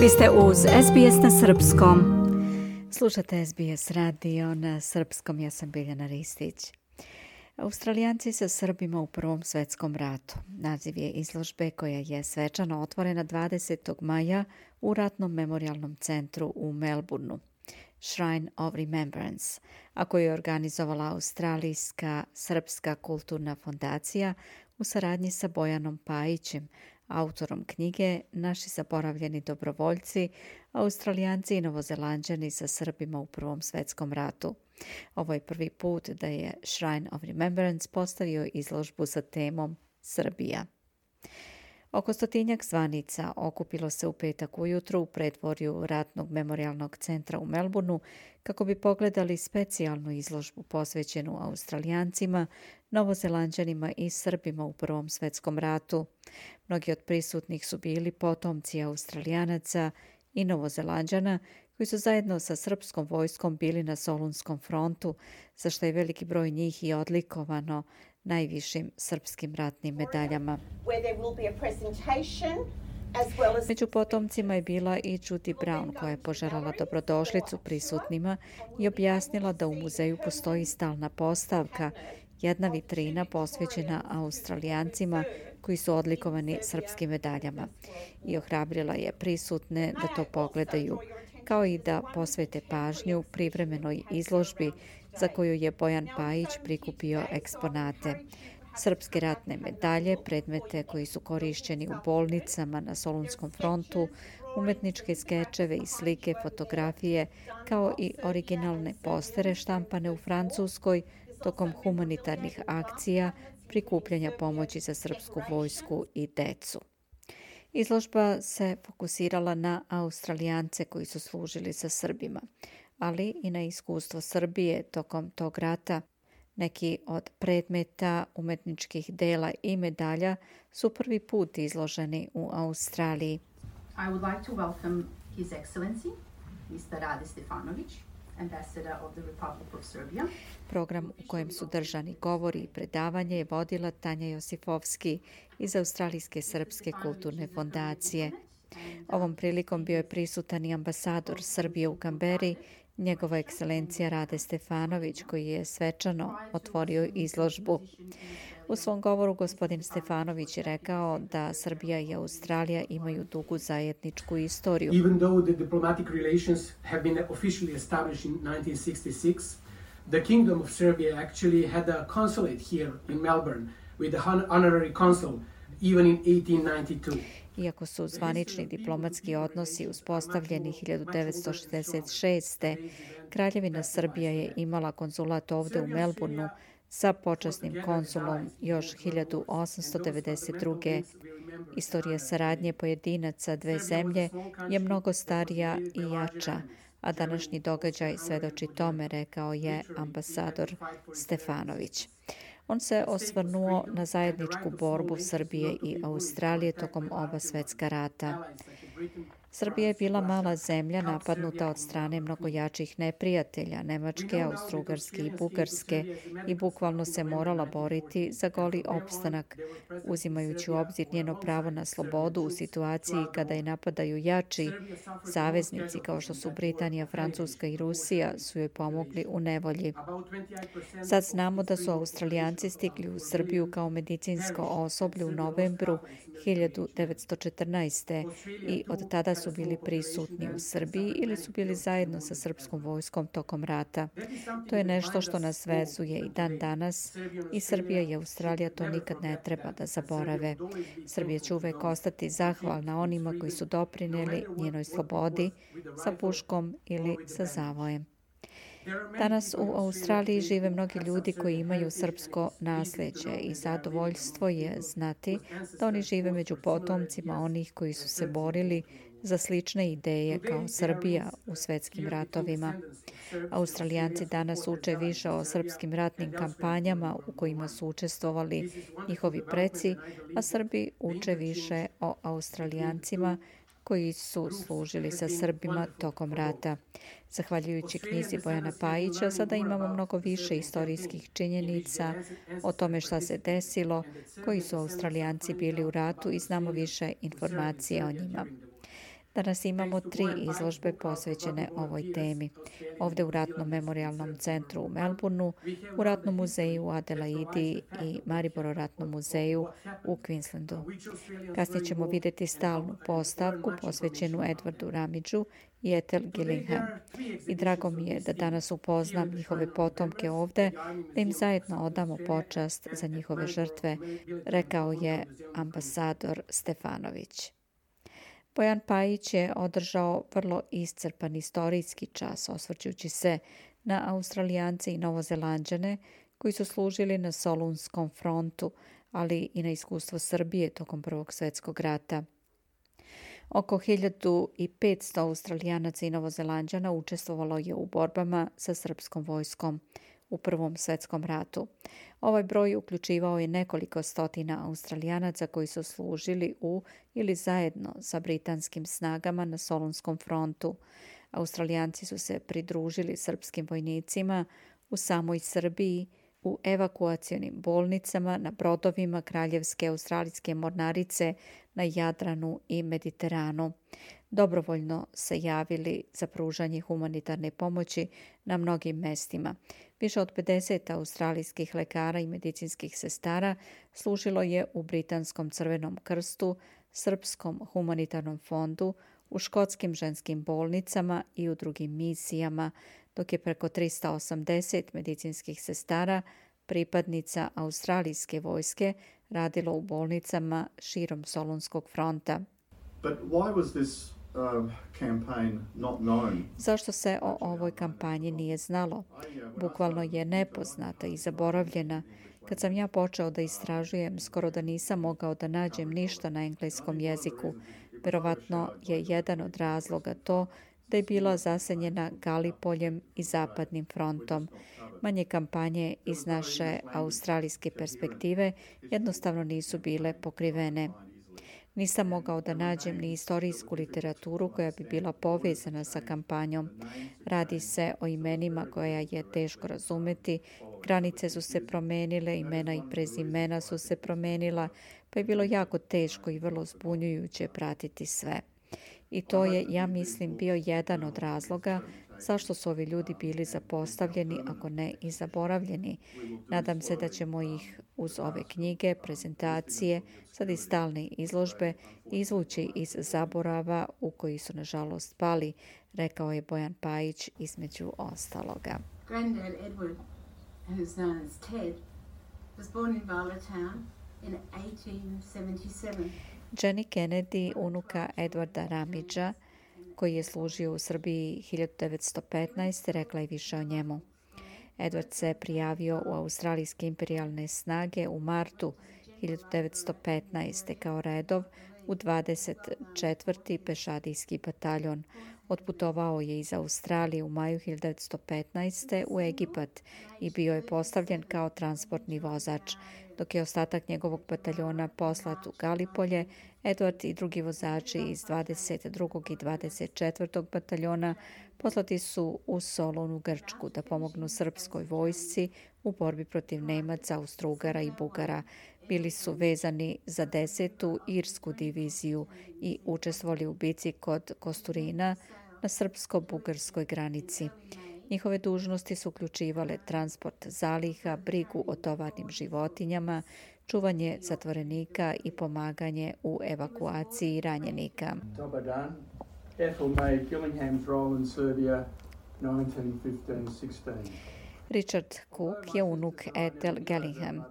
Vi ste uz SBS na Srpskom. Slušate SBS radio na Srpskom, ja sam Biljana Ristić. Australijanci sa Srbima u Prvom svetskom ratu. Naziv je izložbe koja je svečano otvorena 20. maja u Ratnom memorialnom centru u Melbourneu. Shrine of Remembrance, a koju je organizovala Australijska Srpska kulturna fondacija u saradnji sa Bojanom Pajićem, autorom knjige Naši zaboravljeni dobrovoljci, australijanci i novozelanđani sa Srbima u Prvom svetskom ratu. Ovo je prvi put da je Shrine of Remembrance postavio izložbu sa temom Srbija. Oko stotinjak zvanica okupilo se u petak ujutru u predvorju Ratnog memorialnog centra u Melbourneu kako bi pogledali specijalnu izložbu posvećenu Australijancima, Novozelanđanima i Srbima u Prvom svetskom ratu. Mnogi od prisutnih su bili potomci Australijanaca i Novozelanđana koji su zajedno sa srpskom vojskom bili na Solunskom frontu, za što je veliki broj njih i odlikovano najvišim srpskim ratnim medaljama. Među potomcima je bila i Judy Brown koja je poželala dobrodošlicu prisutnima i objasnila da u muzeju postoji stalna postavka, jedna vitrina posvećena australijancima koji su odlikovani srpskim medaljama i ohrabrila je prisutne da to pogledaju, kao i da posvete pažnju privremenoj izložbi za koju je Bojan Pajić prikupio eksponate. Srpske ratne medalje, predmete koji su korišćeni u bolnicama na Solunskom frontu, umetničke skečeve i slike, fotografije, kao i originalne postere štampane u Francuskoj tokom humanitarnih akcija prikupljanja pomoći za srpsku vojsku i decu. Izložba se fokusirala na australijance koji su služili sa Srbima ali i na iskustvo Srbije tokom tog rata. Neki od predmeta, umetničkih dela i medalja su prvi put izloženi u Australiji. I would like to welcome His Excellency, Mr. Rade Stefanović, of the Republic of Serbia. Program u kojem su držani govori i predavanje je vodila Tanja Josifovski iz Australijske srpske kulturne fondacije. Ovom prilikom bio je prisutan i ambasador Srbije u Kamberi, njegova ekscelencija Rade Stefanović koji je svečano otvorio izložbu. U svom govoru gospodin Stefanović je rekao da Srbija i Australija imaju dugu zajedničku istoriju. Even though the diplomatic relations have been officially established in 1966, the Kingdom of Serbia actually had a consulate here in Melbourne with the honorary consul even in 1892. Iako su zvanični diplomatski odnosi uspostavljeni 1966. Kraljevina Srbija je imala konzulat ovde u Melbourneu sa počasnim konsulom još 1892. Istorija saradnje pojedinaca dve zemlje je mnogo starija i jača, a današnji događaj svedoči tome, rekao je ambasador Stefanović. On se osvrnuo na zajedničku borbu Srbije i Australije tokom oba svetska rata. Srbija je bila mala zemlja napadnuta od strane mnogo jačih neprijatelja, Nemačke, Austrougarske i Bugarske i bukvalno se morala boriti za goli opstanak, uzimajući u obzir njeno pravo na slobodu u situaciji kada je napadaju jači saveznici kao što su Britanija, Francuska i Rusija su joj pomogli u nevolji. Sad znamo da su Australijanci stigli u Srbiju kao medicinsko osoblje u novembru 1914. i od tada su bili prisutni u Srbiji ili su bili zajedno sa srpskom vojskom tokom rata. To je nešto što nas vezuje i dan danas i Srbija i Australija to nikad ne treba da zaborave. Srbija će uvek ostati zahvalna onima koji su doprineli njenoj slobodi sa puškom ili sa zavojem. Danas u Australiji žive mnogi ljudi koji imaju srpsko nasljeđe i zadovoljstvo je znati da oni žive među potomcima onih koji su se borili za slične ideje kao Srbija u svetskim ratovima. Australijanci danas uče više o srpskim ratnim kampanjama u kojima su učestvovali njihovi preci, a Srbi uče više o Australijancima koji su služili sa Srbima tokom rata. Zahvaljujući knjizi Bojana Pajića, sada imamo mnogo više istorijskih činjenica o tome šta se desilo, koji su Australijanci bili u ratu i znamo više informacije o njima. Danas imamo tri izložbe posvećene ovoj temi. Ovde u Ratnom memorialnom centru u Melbourneu, u Ratnom muzeju u Adelaidi i Mariboro Ratnom muzeju u Queenslandu. Kasnije ćemo videti stalnu postavku posvećenu Edwardu Ramidžu i Ethel Gillingham. I drago mi je da danas upoznam njihove potomke ovde, da im zajedno odamo počast za njihove žrtve, rekao je ambasador Stefanović. Bojan Pajić je održao vrlo iscrpan istorijski čas, osvrćući se na Australijance i Novozelanđane koji su služili na Solunskom frontu, ali i na iskustvo Srbije tokom Prvog svjetskog rata. Oko 1500 Australijanaca i Novozelanđana učestvovalo je u borbama sa srpskom vojskom u Prvom svjetskom ratu. Ovaj broj uključivao je nekoliko stotina Australijanaca koji su služili u ili zajedno sa britanskim snagama na Solunskom frontu. Australijanci su se pridružili srpskim vojnicima u samoj Srbiji, u evakuacionim bolnicama, na brodovima Kraljevske australijske mornarice na Jadranu i Mediteranu. Dobrovoljno se javili za pružanje humanitarne pomoći na mnogim mestima. Više od 50 australijskih lekara i medicinskih sestara služilo je u Britanskom crvenom krstu, Srpskom humanitarnom fondu, u škotskim ženskim bolnicama i u drugim misijama, dok je preko 380 medicinskih sestara, pripadnica australijske vojske, radilo u bolnicama širom Solunskog fronta. But why was this Um, Zašto se o ovoj kampanji nije znalo? Bukvalno je nepoznata i zaboravljena. Kad sam ja počeo da istražujem, skoro da nisam mogao da nađem ništa na engleskom jeziku. Verovatno je jedan od razloga to da je bila zasenjena Galipoljem i Zapadnim frontom. Manje kampanje iz naše australijske perspektive jednostavno nisu bile pokrivene. Nisam mogao da nađem ni istorijsku literaturu koja bi bila povezana sa kampanjom. Radi se o imenima koja je teško razumeti. Granice su se promenile, imena i prezimena su se promenila, pa je bilo jako teško i vrlo zbunjujuće pratiti sve. I to je, ja mislim, bio jedan od razloga zašto su ovi ljudi bili zapostavljeni, ako ne i zaboravljeni. Nadam se da ćemo ih uz ove knjige, prezentacije, sad i stalne izložbe izvući iz zaborava u koji su nažalost pali, rekao je Bojan Pajić između ostaloga. Granddad Edward, who's known as Ted, was born in in 1877. Jenny Kennedy, unuka Edwarda Ramidža, koji je služio u Srbiji 1915. rekla je više o njemu. Edward se prijavio u Australijske imperialne snage u martu 1915. kao redov u 24. pešadijski bataljon. Otputovao je iz Australije u maju 1915. u Egipat i bio je postavljen kao transportni vozač. Dok je ostatak njegovog bataljona poslat u Galipolje, Edward i drugi vozači iz 22. i 24. bataljona poslati su u Solon u Grčku da pomognu srpskoj vojsci u borbi protiv Nemaca, Austrugara i Bugara. Bili su vezani za desetu Irsku diviziju i učestvovali u bici kod Kosturina na srpsko-bugarskoj granici. Njihove dužnosti su uključivale transport zaliha, brigu o tovarnim životinjama, čuvanje zatvorenika i pomaganje u evakuaciji ranjenika. Dobar dan. Ethel May Gillingham's role in Serbia 1915-16. Richard Cook je unuk Ethel Gillingham.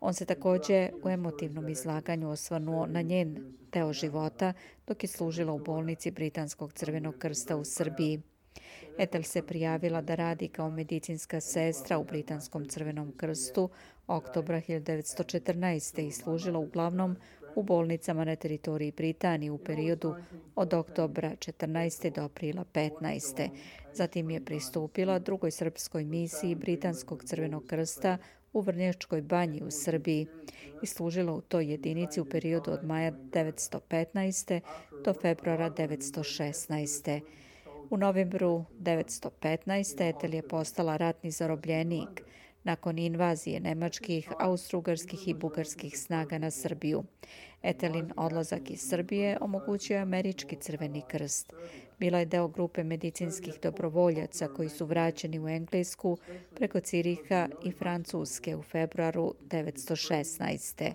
On se također u emotivnom izlaganju osvanuo na njen deo života dok je služila u bolnici Britanskog crvenog krsta u Srbiji. Ethel se prijavila da radi kao medicinska sestra u Britanskom crvenom krstu oktobra 1914. i služila uglavnom u bolnicama na teritoriji Britanije u periodu od oktobra 14. do aprila 15. Zatim je pristupila drugoj srpskoj misiji Britanskog crvenog krsta u Vrnjačkoj banji u Srbiji i služila u toj jedinici u periodu od maja 1915. do februara 1916. U novembru 1915. Etel je postala ratni zarobljenik nakon invazije nemačkih, austrugarskih i bugarskih snaga na Srbiju. Etelin odlazak iz Srbije omogućio američki crveni krst. Bila je deo grupe medicinskih dobrovoljaca koji su vraćeni u Englesku preko Ciriha i Francuske u februaru 1916.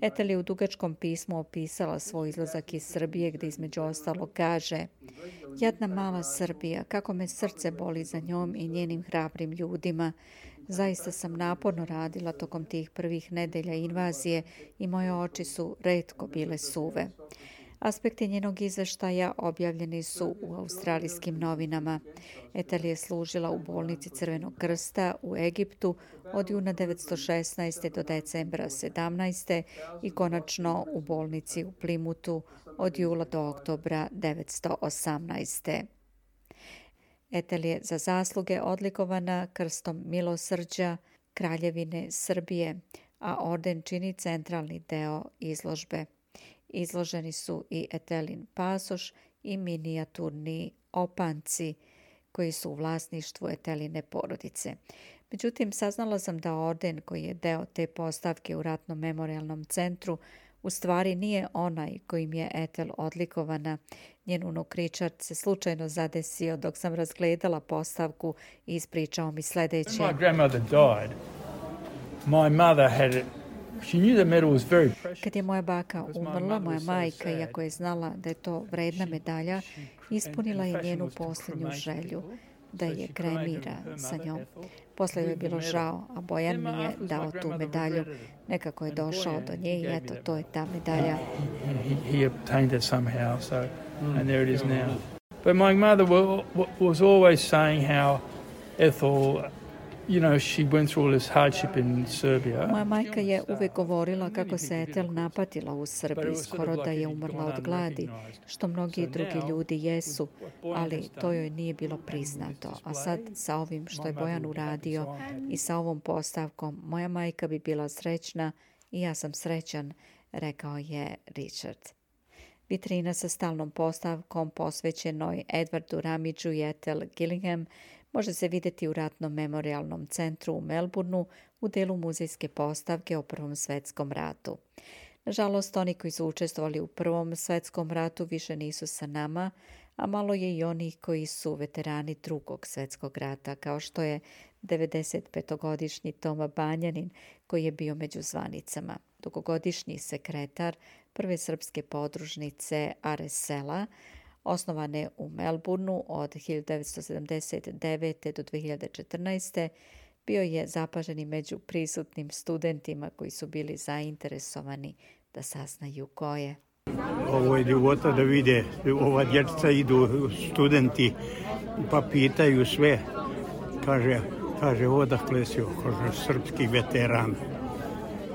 Etel je u dugačkom pismu opisala svoj izlazak iz Srbije gde između ostalo kaže Jedna mala Srbija, kako me srce boli za njom i njenim hrabrim ljudima. Zaista sam naporno radila tokom tih prvih nedelja invazije i moje oči su redko bile suve. Aspekti njenog izveštaja objavljeni su u australijskim novinama. Etel je služila u bolnici Crvenog krsta u Egiptu od juna 1916. do decembra 17. i konačno u bolnici u Plimutu od jula do oktobra 1918. Etel je za zasluge odlikovana krstom milosrđa Kraljevine Srbije, a orden čini centralni deo izložbe. Izloženi su i Etelin pasoš i minijaturni opanci koji su u vlasništvu Eteline porodice. Međutim, saznala sam da orden koji je deo te postavke u Ratnom memorialnom centru u stvari nije onaj kojim je Etel odlikovana. Njen unuk Richard se slučajno zadesio dok sam razgledala postavku i ispričao mi sljedeće. My grandmother died. My mother had kad je moja baka umrla, moja majka, iako je znala da je to vredna medalja, ispunila je njenu posljednju želju da je kremira sa njom. Posle je bilo žao, a Bojan mi je dao tu medalju. Nekako je došao do nje i eto, to je ta medalja. He obtained it somehow, so, and there it is now. But my mother was always saying how Ethel you know, she went through all this hardship in Serbia. Moja majka je uvek govorila kako se Etel napatila u Srbiji, skoro da je umrla od gladi, što mnogi drugi ljudi jesu, ali to joj nije bilo priznato. A sad sa ovim što je Bojan uradio i sa ovom postavkom, moja majka bi bila srećna i ja sam srećan, rekao je Richard. Vitrina sa stalnom postavkom posvećenoj Edwardu Ramidžu i Ethel Gillingham može se vidjeti u Ratnom memorialnom centru u Melbourneu u delu muzejske postavke o Prvom svetskom ratu. Nažalost, oni koji su učestvovali u Prvom svetskom ratu više nisu sa nama, a malo je i onih koji su veterani drugog svetskog rata, kao što je 95-godišnji Toma Banjanin, koji je bio među zvanicama. Dugogodišnji sekretar prve srpske podružnice Aresela, osnovane u Melbourneu od 1979. do 2014. bio je zapaženi među prisutnim studentima koji su bili zainteresovani da saznaju ko je. Ovo je ljubota da vide, ova djeca idu studenti pa pitaju sve. Kaže, kaže odakle si, kaže, srpski veteran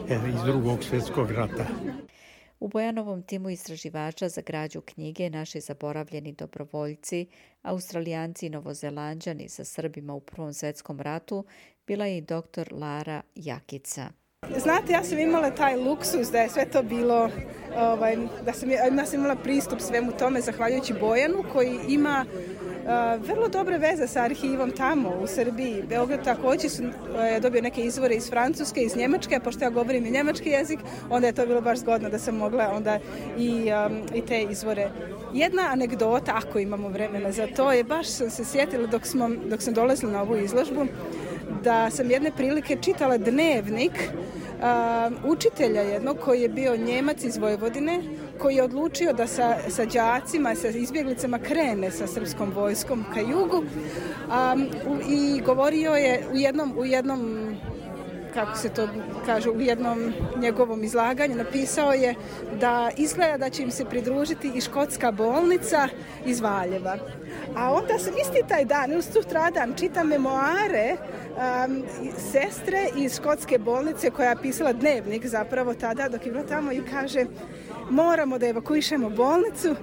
e, iz drugog svjetskog rata. U Bojanovom timu istraživača za građu knjige naši zaboravljeni dobrovoljci, australijanci i novozelanđani sa Srbima u Prvom svetskom ratu, bila je i doktor Lara Jakica. Znate, ja sam imala taj luksus da je sve to bilo, ovaj, da sam, ja sam imala pristup svemu tome zahvaljujući Bojanu koji ima eh, vrlo dobre veze sa arhivom tamo u Srbiji. Beograd također su, je dobio neke izvore iz Francuske, iz Njemačke, pošto ja govorim i njemački jezik, onda je to bilo baš zgodno da sam mogla onda i, eh, i te izvore. Jedna anegdota, ako imamo vremena za to, je baš sam se sjetila dok, smo, dok sam dolazila na ovu izložbu, da sam jedne prilike čitala dnevnik a, učitelja jednog koji je bio Njemac iz Vojvodine, koji je odlučio da sa, sa đacima, sa izbjeglicama krene sa srpskom vojskom ka jugu a, u, i govorio je u jednom, u jednom kako se to kaže, u jednom njegovom izlaganju napisao je da izgleda da će im se pridružiti i škotska bolnica iz Valjeva. A onda sam isti taj dan, uz sutradan, čitam memoare um, sestre iz škotske bolnice koja je pisala dnevnik zapravo tada dok je bila tamo i kaže moramo da evakuišemo bolnicu,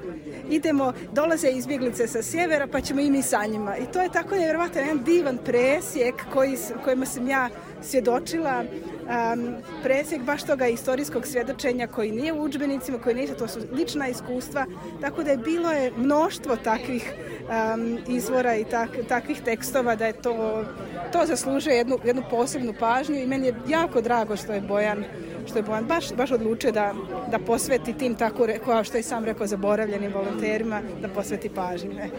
idemo, dolaze izbjeglice sa sjevera pa ćemo i mi sa njima. I to je tako nevjerovatno jedan divan presjek koji, kojima sam ja svjedočila. Um, presjek baš toga istorijskog svjedočenja koji nije u učbenicima, koji nije, to su lična iskustva, tako da je bilo je mnoštvo takvih um, izvora i tak, takvih tekstova da je to, to zaslužuje jednu, jednu posebnu pažnju i meni je jako drago što je Bojan što je Bojan baš, baš odlučio da, da posveti tim tako, kao što je sam rekao, zaboravljenim volonterima, da posveti pažnju. Ne?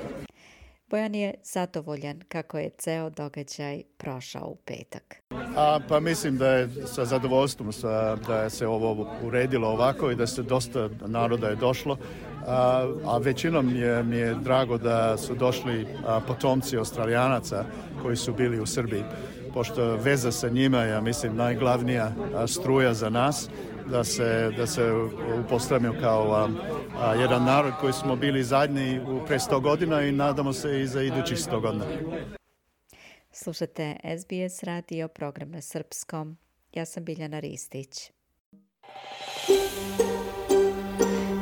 Bojan je zadovoljan kako je ceo događaj prošao u petak. A, pa mislim da je sa zadovoljstvom sa, da je se ovo uredilo ovako i da se dosta naroda je došlo. A, a većinom je, mi je drago da su došli a, potomci australijanaca koji su bili u Srbiji pošto veza sa njima ja mislim, najglavnija struja za nas, da se, da se upostavimo kao a, a, jedan narod koji smo bili zadnji u pre 100 godina i nadamo se i za idućih 100 godina. Slušate SBS radio program na srpskom. Ja sam Biljana Ristić.